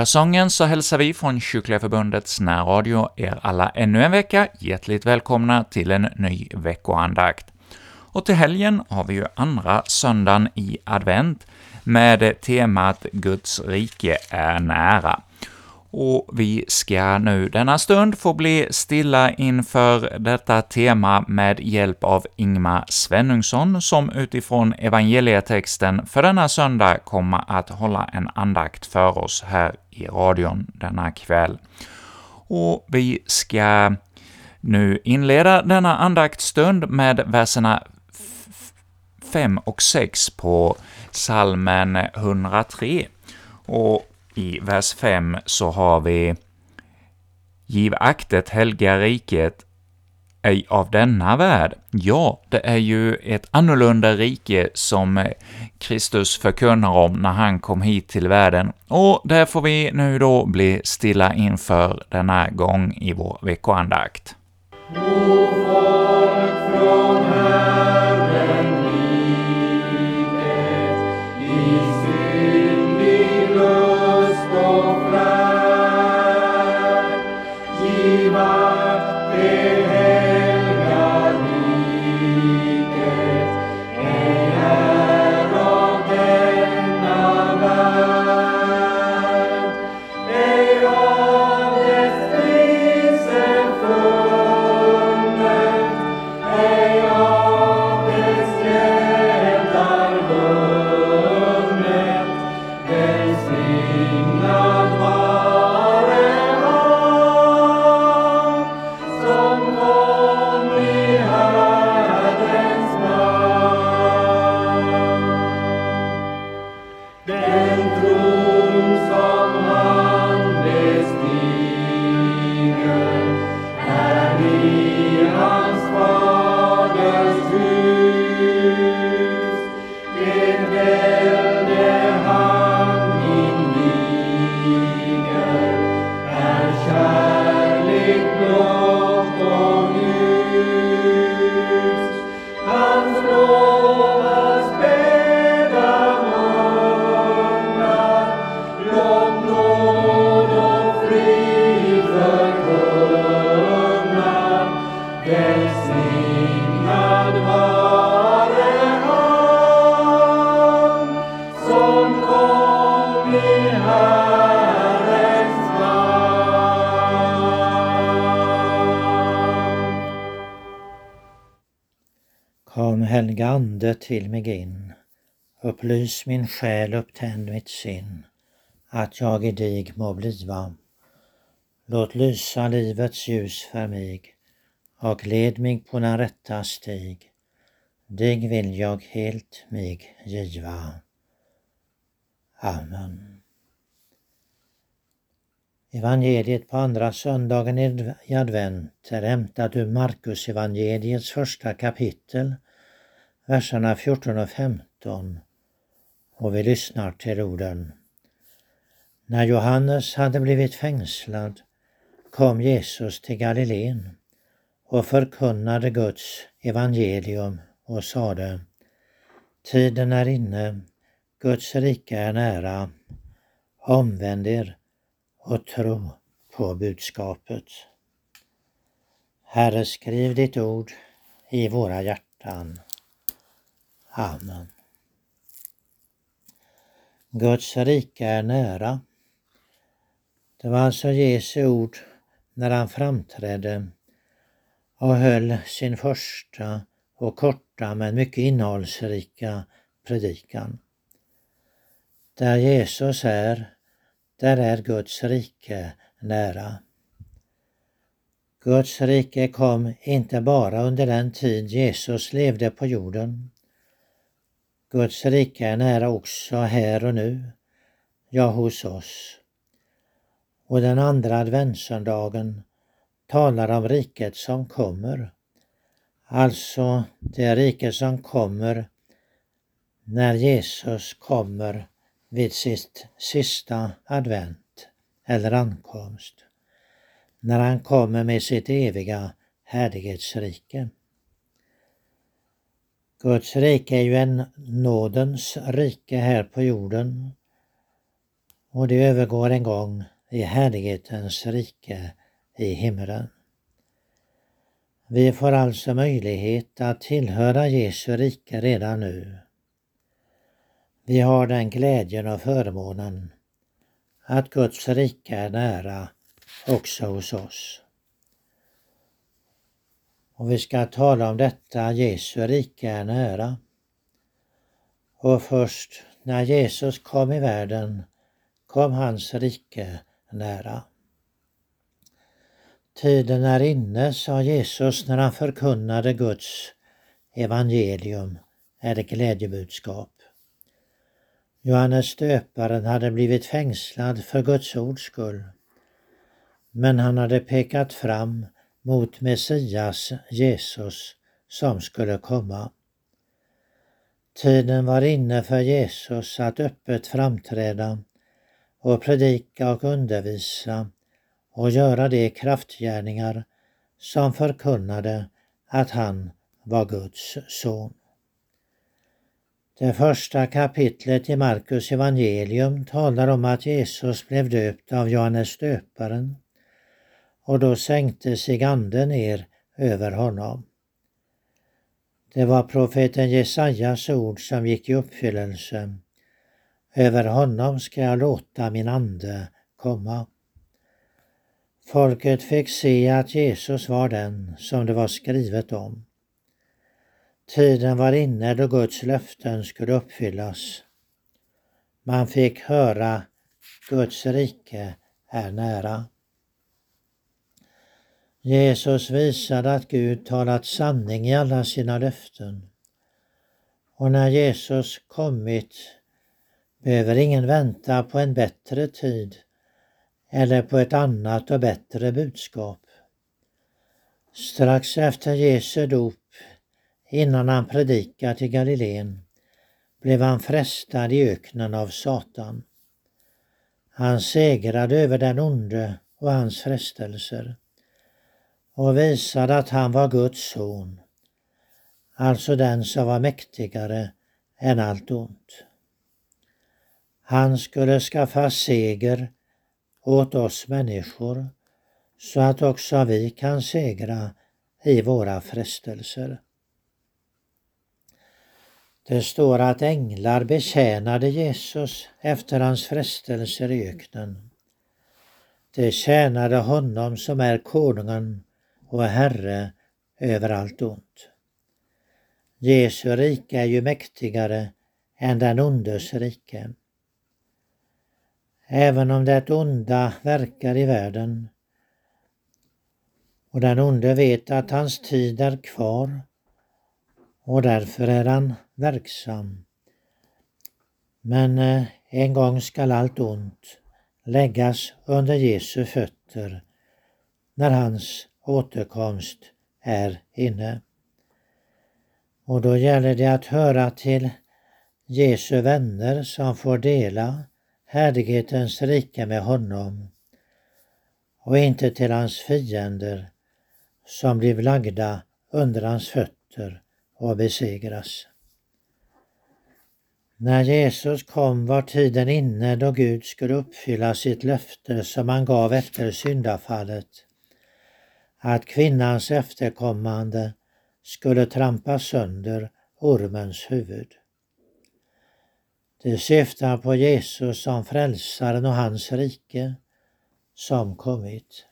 Hallelujasången så hälsar vi från Kyrkliga Förbundets närradio er alla ännu en vecka hjärtligt välkomna till en ny veckoandakt. Och till helgen har vi ju andra söndagen i advent med temat ”Guds rike är nära”. Och vi ska nu denna stund få bli stilla inför detta tema med hjälp av Ingmar Svenungsson, som utifrån evangelietexten för denna söndag kommer att hålla en andakt för oss här i radion denna kväll. Och vi ska nu inleda denna andaktstund med verserna 5 och 6 på salmen 103. Och i vers 5 så har vi ”Giv aktet helga riket ej av denna värld”. Ja, det är ju ett annorlunda rike som Kristus förkunnar om när han kom hit till världen, och det får vi nu då bli stilla inför denna gång i vår veckoandakt. Helga Ande till mig in. Upplys min själ, upptänd mitt sinn, att jag i dig må bliva. Låt lysa livets ljus för mig och led mig på den rätta stig. Dig vill jag helt mig giva. Amen. Evangeliet på andra söndagen i advent är hämtat ur Markus evangeliets första kapitel verserna 14 och 15 och vi lyssnar till orden. När Johannes hade blivit fängslad kom Jesus till Galileen och förkunnade Guds evangelium och sade Tiden är inne, Guds rike är nära. Omvänd er och tro på budskapet. Herre, skriv ditt ord i våra hjärtan. Amen. Guds rike är nära. Det var alltså Jesu ord när han framträdde och höll sin första och korta men mycket innehållsrika predikan. Där Jesus är, där är Guds rike nära. Guds rike kom inte bara under den tid Jesus levde på jorden. Guds rike är nära också här och nu, ja hos oss. Och den andra adventssöndagen talar om riket som kommer. Alltså det rike som kommer när Jesus kommer vid sitt sista advent eller ankomst. När han kommer med sitt eviga härlighetsrike. Guds rike är ju en nådens rike här på jorden. och det övergår en gång i härlighetens rike i himlen. Vi får alltså möjlighet att tillhöra Jesu rike redan nu. Vi har den glädjen och förmånen att Guds rike är nära också hos oss. Och vi ska tala om detta, Jesu rike är nära. Och först när Jesus kom i världen kom hans rike nära. Tiden är inne, sa Jesus när han förkunnade Guds evangelium, eller glädjebudskap. Johannes döparen hade blivit fängslad för Guds ords skull. Men han hade pekat fram mot Messias, Jesus, som skulle komma. Tiden var inne för Jesus att öppet framträda och predika och undervisa och göra de kraftgärningar som förkunnade att han var Guds son. Det första kapitlet i Markus evangelium talar om att Jesus blev döpt av Johannes döparen och då sänkte sig anden ner över honom. Det var profeten Jesajas ord som gick i uppfyllelse. Över honom ska jag låta min ande komma. Folket fick se att Jesus var den som det var skrivet om. Tiden var inne då Guds löften skulle uppfyllas. Man fick höra Guds rike är nära. Jesus visade att Gud talat sanning i alla sina löften. Och när Jesus kommit behöver ingen vänta på en bättre tid eller på ett annat och bättre budskap. Strax efter Jesu dop, innan han predikade till Galileen, blev han frestad i öknen av Satan. Han segrade över den onde och hans frestelser och visade att han var Guds son, alltså den som var mäktigare än allt ont. Han skulle skaffa seger åt oss människor så att också vi kan segra i våra frestelser. Det står att änglar betjänade Jesus efter hans frestelser i öknen. De tjänade honom som är konungen och Herre över allt ont. Jesu rike är ju mäktigare än den ondes rike. Även om det onda verkar i världen och den onde vet att hans tid är kvar och därför är han verksam. Men eh, en gång skall allt ont läggas under Jesu fötter när hans återkomst är inne. Och då gäller det att höra till Jesu vänner som får dela härlighetens rike med honom och inte till hans fiender som blir lagda under hans fötter och besegras. När Jesus kom var tiden inne då Gud skulle uppfylla sitt löfte som han gav efter syndafallet att kvinnans efterkommande skulle trampa sönder ormens huvud. Det syftar på Jesus som frälsaren och hans rike som kommit.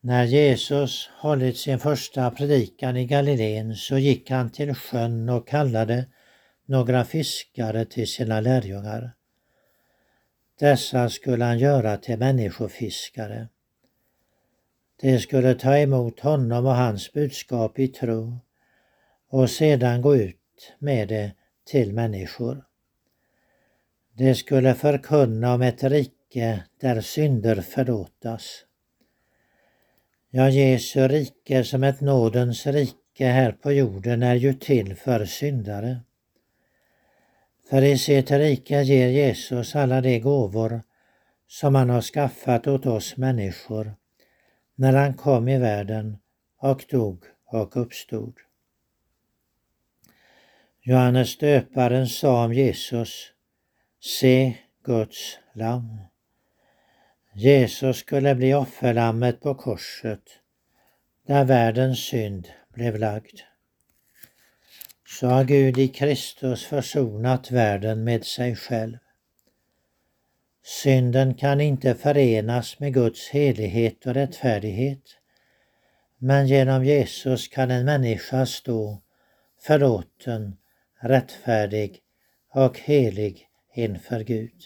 När Jesus hållit sin första predikan i Galileen så gick han till sjön och kallade några fiskare till sina lärjungar. Dessa skulle han göra till människofiskare. De skulle ta emot honom och hans budskap i tro och sedan gå ut med det till människor. De skulle förkunna om ett rike där synder förlåtas. Ja, Jesu rike som ett nådens rike här på jorden är ju till för syndare. För i sitt rike ger Jesus alla de gåvor som han har skaffat åt oss människor när han kom i världen och dog och uppstod. Johannes döparen sa om Jesus, se Guds lamm. Jesus skulle bli offerlammet på korset där världens synd blev lagd. Så har Gud i Kristus försonat världen med sig själv. Synden kan inte förenas med Guds helighet och rättfärdighet. Men genom Jesus kan en människa stå förlåten, rättfärdig och helig inför Gud.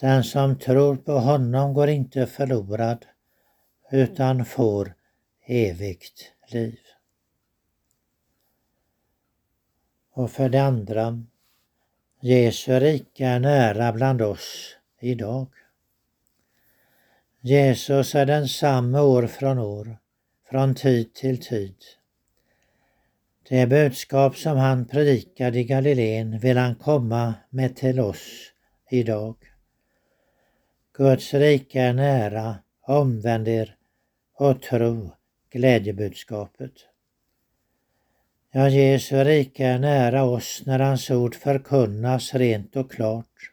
Den som tror på honom går inte förlorad utan får evigt liv. Och för det andra, Jesu rike är nära bland oss idag. Jesus är densamme år från år, från tid till tid. Det budskap som han predikade i Galileen vill han komma med till oss idag. Guds rike är nära, omvänd er och tro glädjebudskapet. Ja, Jesu rike är nära oss när hans ord förkunnas rent och klart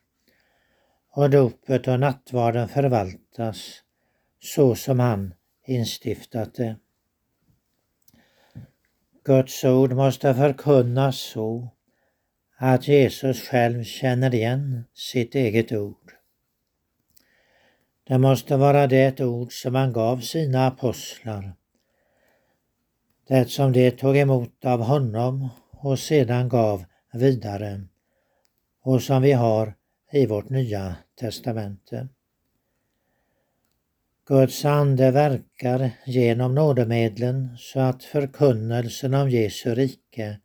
och dopet och nattvarden förvaltas så som han instiftat det. Guds ord måste förkunnas så att Jesus själv känner igen sitt eget ord. Det måste vara det ord som han gav sina apostlar. Det som de tog emot av honom och sedan gav vidare och som vi har i vårt nya testamente. Guds ande verkar genom nådemedlen så att förkunnelsen om Jesu rike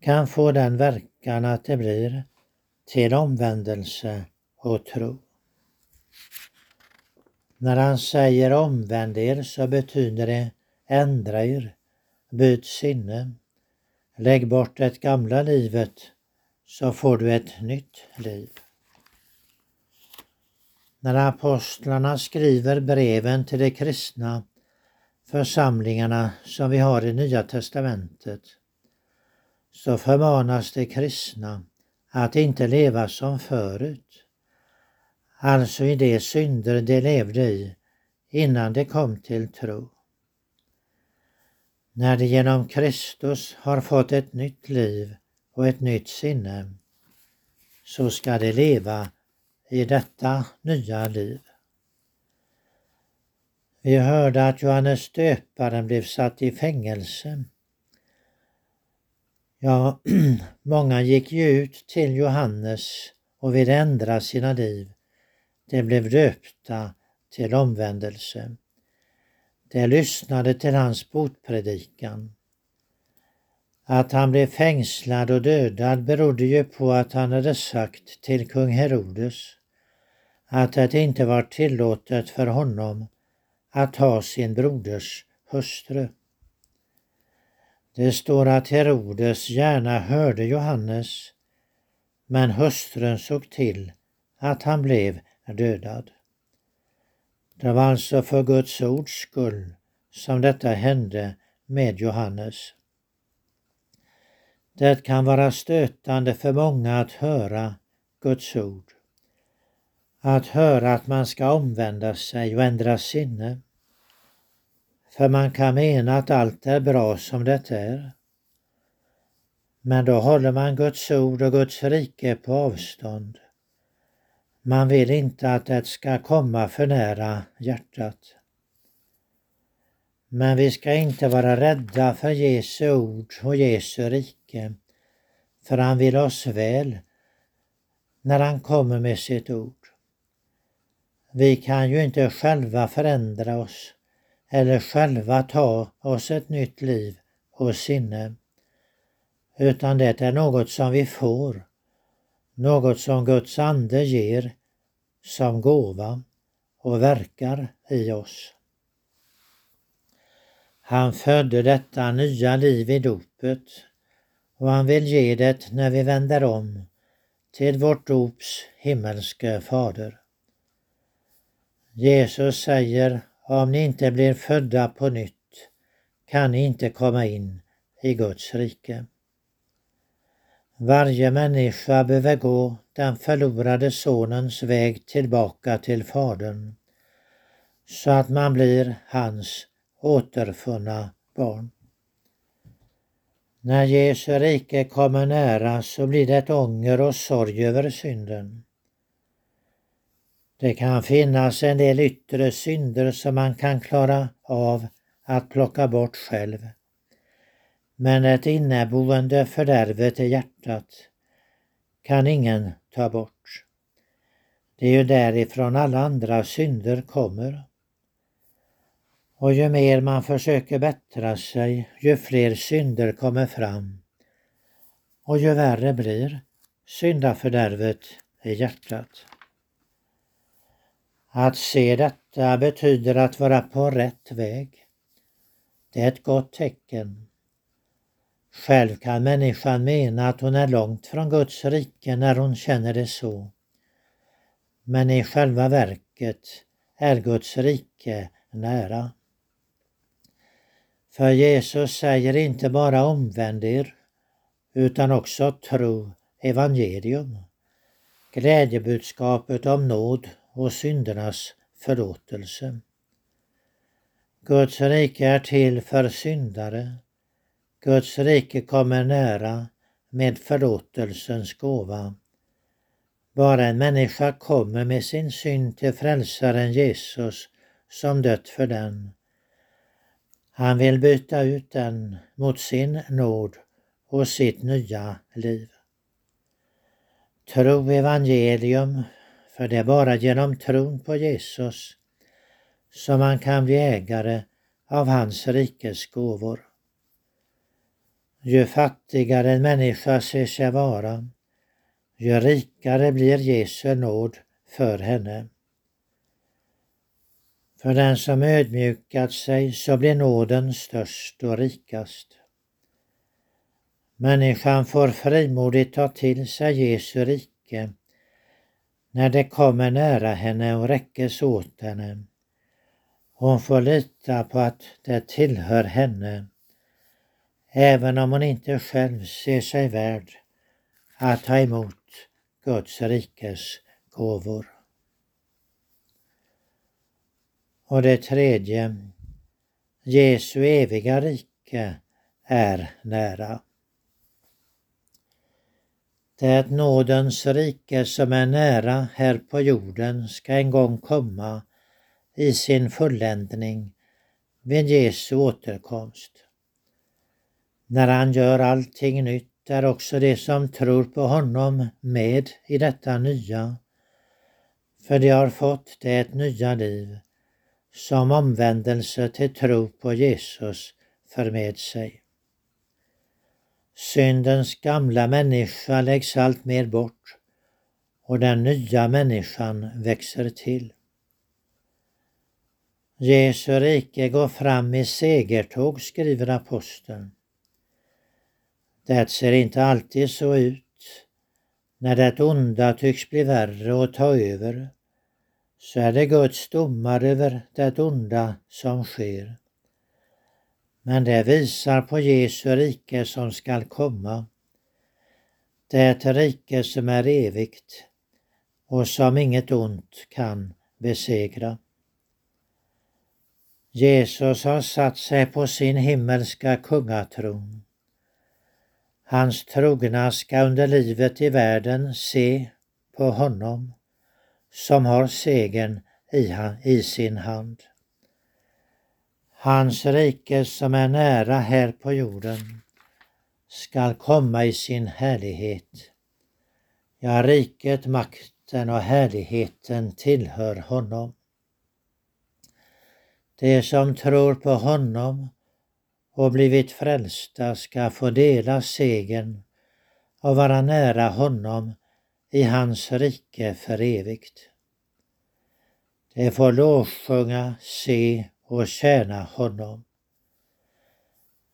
kan få den verkan att det blir till omvändelse och tro. När han säger omvänd er så betyder det ändra er, byt sinne, lägg bort det gamla livet så får du ett nytt liv. När apostlarna skriver breven till de kristna församlingarna som vi har i Nya testamentet så förmanas de kristna att inte leva som förut. Alltså i de synder de levde i innan de kom till tro. När de genom Kristus har fått ett nytt liv och ett nytt sinne så ska de leva i detta nya liv. Vi hörde att Johannes döparen blev satt i fängelse. Ja, många gick ju ut till Johannes och ville ändra sina liv. De blev döpta till omvändelse. De lyssnade till hans botpredikan. Att han blev fängslad och dödad berodde ju på att han hade sagt till kung Herodes att det inte var tillåtet för honom att ha sin broders hustru. Det står att Herodes gärna hörde Johannes men hustrun såg till att han blev dödad. Det var alltså för Guds ords skull som detta hände med Johannes. Det kan vara stötande för många att höra Guds ord. Att höra att man ska omvända sig och ändra sinne. För man kan mena att allt är bra som det är. Men då håller man Guds ord och Guds rike på avstånd. Man vill inte att det ska komma för nära hjärtat. Men vi ska inte vara rädda för Jesu ord och Jesu rike, för han vill oss väl när han kommer med sitt ord. Vi kan ju inte själva förändra oss eller själva ta oss ett nytt liv och sinne, utan det är något som vi får, något som Guds ande ger som gåva och verkar i oss. Han födde detta nya liv i dopet och han vill ge det när vi vänder om till vårt dops himmelske fader. Jesus säger, om ni inte blir födda på nytt kan ni inte komma in i Guds rike. Varje människa behöver gå den förlorade sonens väg tillbaka till Fadern så att man blir hans återfunna barn. När Jesu rike kommer nära så blir det ånger och sorg över synden. Det kan finnas en del yttre synder som man kan klara av att plocka bort själv. Men det inneboende fördärvet i hjärtat kan ingen ta bort. Det är ju därifrån alla andra synder kommer. Och ju mer man försöker bättra sig, ju fler synder kommer fram. Och ju värre blir syndafördärvet i hjärtat. Att se detta betyder att vara på rätt väg. Det är ett gott tecken. Själv kan människan mena att hon är långt från Guds rike när hon känner det så. Men i själva verket är Guds rike nära. För Jesus säger inte bara omvänd er, utan också tro evangelium, glädjebudskapet om nåd och syndernas förlåtelse. Guds rike är till för syndare. Guds rike kommer nära med förlåtelsens gåva. Bara en människa kommer med sin synd till frälsaren Jesus som dött för den. Han vill byta ut den mot sin nåd och sitt nya liv. Tro evangelium, för det är bara genom tron på Jesus som man kan bli ägare av hans rikes gåvor. Ju fattigare en människa ser sig vara, ju rikare blir Jesu nåd för henne. För den som ödmjukat sig så blir nåden störst och rikast. Människan får frimodigt ta till sig Jesu rike när det kommer nära henne och räckes åt henne. Hon får lita på att det tillhör henne, även om hon inte själv ser sig värd att ta emot Guds rikes gåvor. Och det tredje, Jesu eviga rike är nära. Det nådens rike som är nära här på jorden ska en gång komma i sin fulländning vid Jesu återkomst. När han gör allting nytt är också de som tror på honom med i detta nya, för de har fått det nya liv som omvändelse till tro på Jesus för med sig. Syndens gamla människa läggs allt mer bort och den nya människan växer till. Jesu rike går fram i segertåg, skriver aposteln. Det ser inte alltid så ut när det onda tycks bli värre och ta över så är det Guds domar över det onda som sker. Men det visar på Jesu rike som skall komma. Det är ett rike som är evigt och som inget ont kan besegra. Jesus har satt sig på sin himmelska kungatron. Hans trogna ska under livet i världen se på honom som har segern i, i sin hand. Hans rike som är nära här på jorden skall komma i sin härlighet. Ja, riket, makten och härligheten tillhör honom. De som tror på honom och blivit frälsta ska få dela segern och vara nära honom i hans rike för evigt. De får lovsjunga, se och tjäna honom.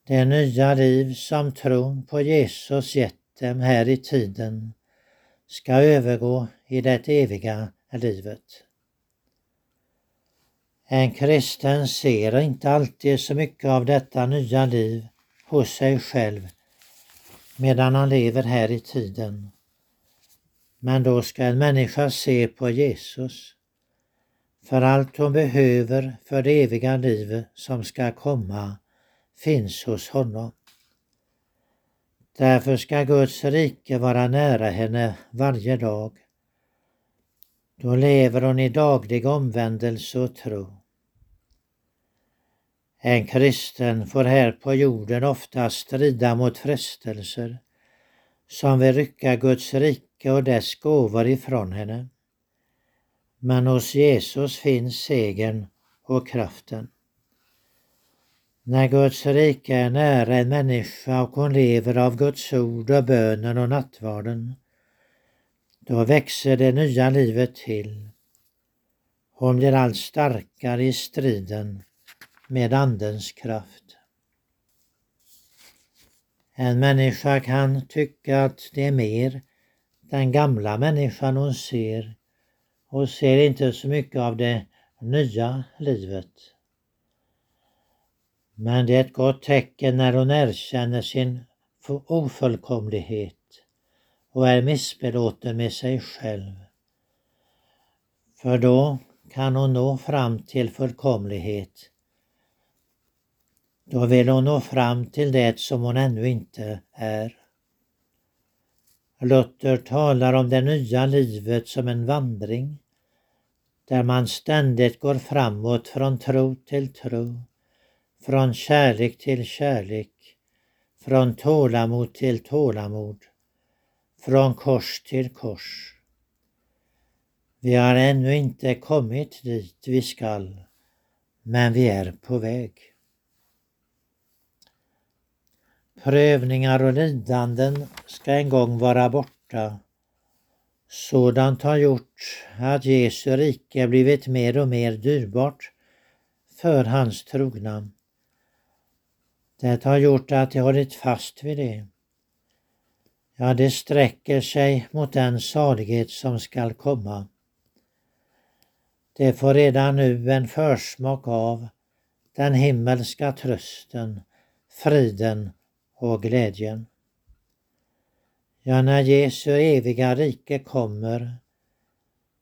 Det nya liv som tron på Jesus gett dem här i tiden ska övergå i det eviga livet. En kristen ser inte alltid så mycket av detta nya liv hos sig själv, medan han lever här i tiden. Men då ska en människa se på Jesus. För allt hon behöver för det eviga liv som ska komma finns hos honom. Därför ska Guds rike vara nära henne varje dag. Då lever hon i daglig omvändelse och tro. En kristen får här på jorden ofta strida mot frestelser som vill rycka Guds rike och dess gåvor ifrån henne. Men hos Jesus finns segern och kraften. När Guds rike är nära en människa och hon lever av Guds ord och bönen och nattvarden, då växer det nya livet till. Hon blir allt starkare i striden med Andens kraft. En människa kan tycka att det är mer den gamla människan hon ser och ser inte så mycket av det nya livet. Men det är ett gott tecken när hon erkänner sin ofullkomlighet och är missbelåten med sig själv. För då kan hon nå fram till fullkomlighet. Då vill hon nå fram till det som hon ännu inte är. Luther talar om det nya livet som en vandring där man ständigt går framåt från tro till tro, från kärlek till kärlek, från tålamod till tålamod, från kors till kors. Vi har ännu inte kommit dit vi skall, men vi är på väg. Prövningar och lidanden ska en gång vara borta. Sådant har gjort att Jesu rike blivit mer och mer dyrbart för hans trogna. Det har gjort att de hållit fast vid det. Ja, det sträcker sig mot den salighet som skall komma. Det får redan nu en försmak av den himmelska trösten, friden och glädjen. Ja, när Jesu eviga rike kommer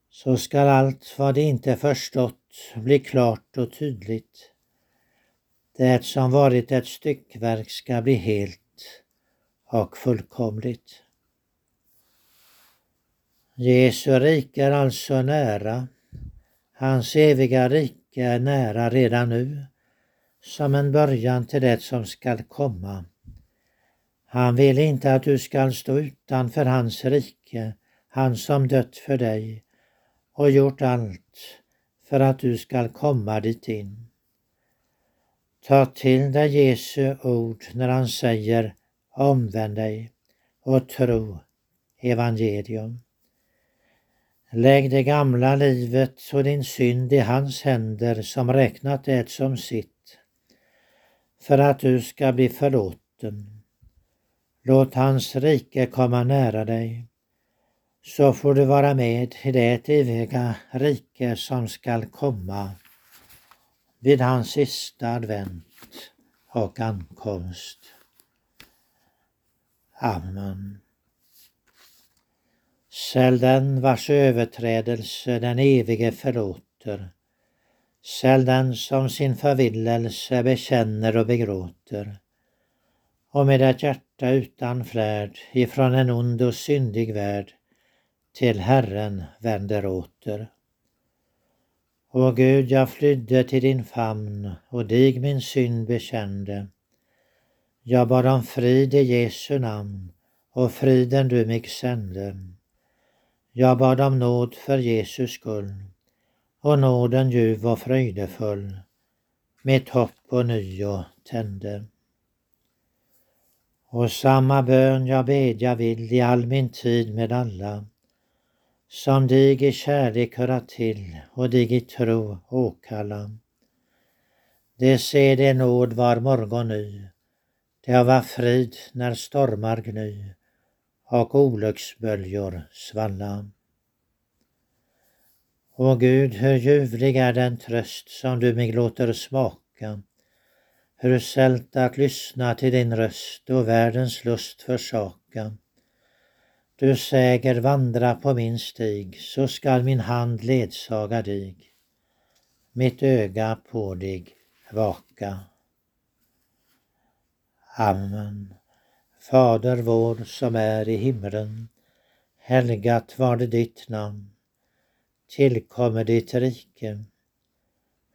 så skall allt vad de inte förstått bli klart och tydligt. Det som varit ett styckverk ska bli helt och fullkomligt. Jesu rike är alltså nära. Hans eviga rike är nära redan nu som en början till det som skall komma. Han vill inte att du skall stå utanför hans rike, han som dött för dig och gjort allt för att du skall komma dit in. Ta till dig Jesu ord när han säger omvänd dig och tro evangelium. Lägg det gamla livet och din synd i hans händer som räknat det som sitt för att du ska bli förlåten Låt hans rike komma nära dig, så får du vara med i det eviga rike som skall komma vid hans sista advent och ankomst. Amen. Säll den vars överträdelse den evige förlåter. Säll den som sin förvillelse bekänner och begråter och med ett hjärta utan flärd ifrån en ond och syndig värld till Herren vänder åter. O Gud, jag flydde till din famn och dig min synd bekände. Jag bad om frid i Jesu namn och friden du mig sände. Jag bad om nåd för Jesus skull och nåden ljuv och fröjdefull mitt hopp och nyo tände. Och samma bön jag bedja vill i all min tid med alla, som dig i kärlek höra till och dig i tro åkalla. Det se det nåd var morgon ny, det var frid när stormar gny och olycksböljor svalla. O Gud, hur ljuvlig är den tröst som du mig låter smaka hur sällt att lyssna till din röst och världens lust försaka. Du säger vandra på min stig, så skall min hand ledsaga dig. Mitt öga på dig vaka. Amen. Fader vår som är i himlen. Helgat var det ditt namn. Tillkommer ditt rike.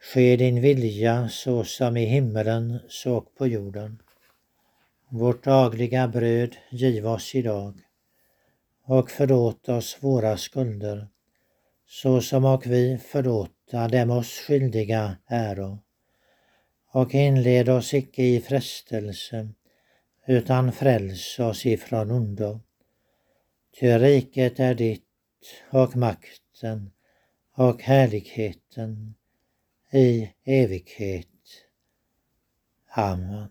Ske din vilja så som i himmelen så på jorden. Vårt dagliga bröd giv oss idag och förlåt oss våra skulder så som och vi förlåta dem oss skyldiga äro. Och inled oss icke i frestelse utan fräls oss ifrån ondo. Ty riket är ditt och makten och härligheten i evighet. Amen.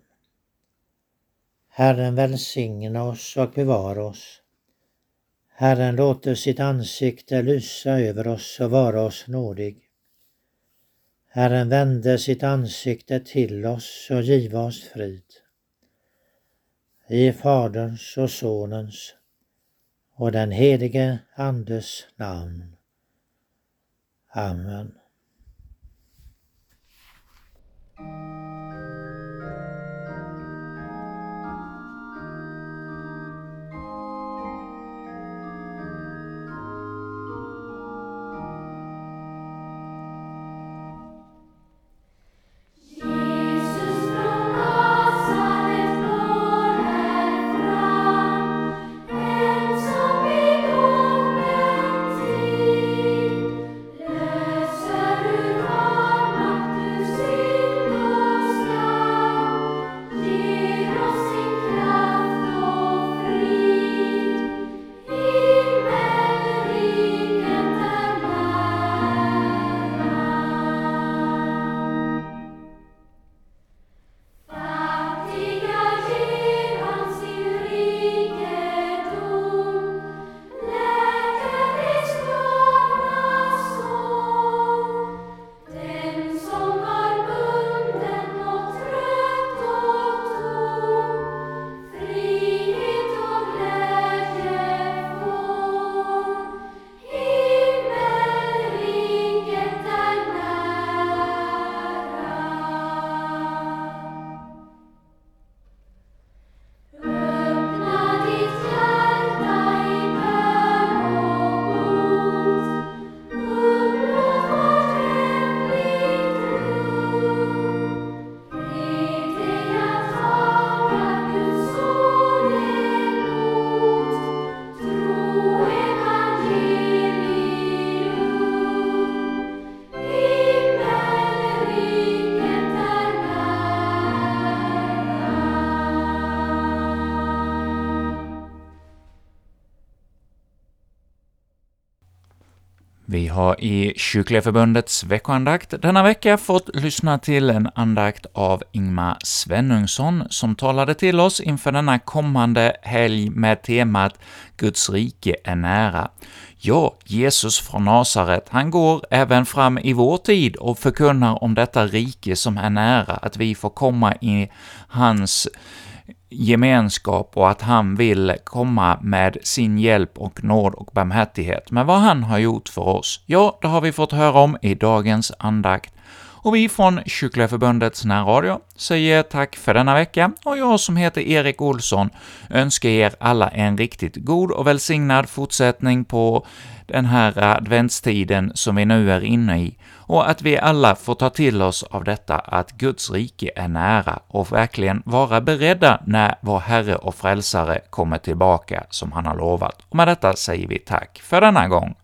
Herren välsigna oss och bevara oss. Herren låter sitt ansikte lysa över oss och vara oss nådig. Herren vände sitt ansikte till oss och giva oss frid. I Faderns och Sonens och den helige Andes namn. Amen. thank you har i Kyrkliga Förbundets veckoandakt denna vecka fått lyssna till en andakt av Ingmar Svenungsson, som talade till oss inför denna kommande helg med temat ”Guds rike är nära”. Ja, Jesus från Nasaret, han går även fram i vår tid och förkunnar om detta rike som är nära, att vi får komma i hans gemenskap och att han vill komma med sin hjälp och nåd och barmhärtighet. Men vad han har gjort för oss, ja, det har vi fått höra om i dagens andakt. Och vi från Kyrkliga Förbundets närradio säger tack för denna vecka, och jag som heter Erik Olsson önskar er alla en riktigt god och välsignad fortsättning på den här adventstiden som vi nu är inne i, och att vi alla får ta till oss av detta att Guds rike är nära och verkligen vara beredda när vår Herre och Frälsare kommer tillbaka som han har lovat. Och med detta säger vi tack för denna gång.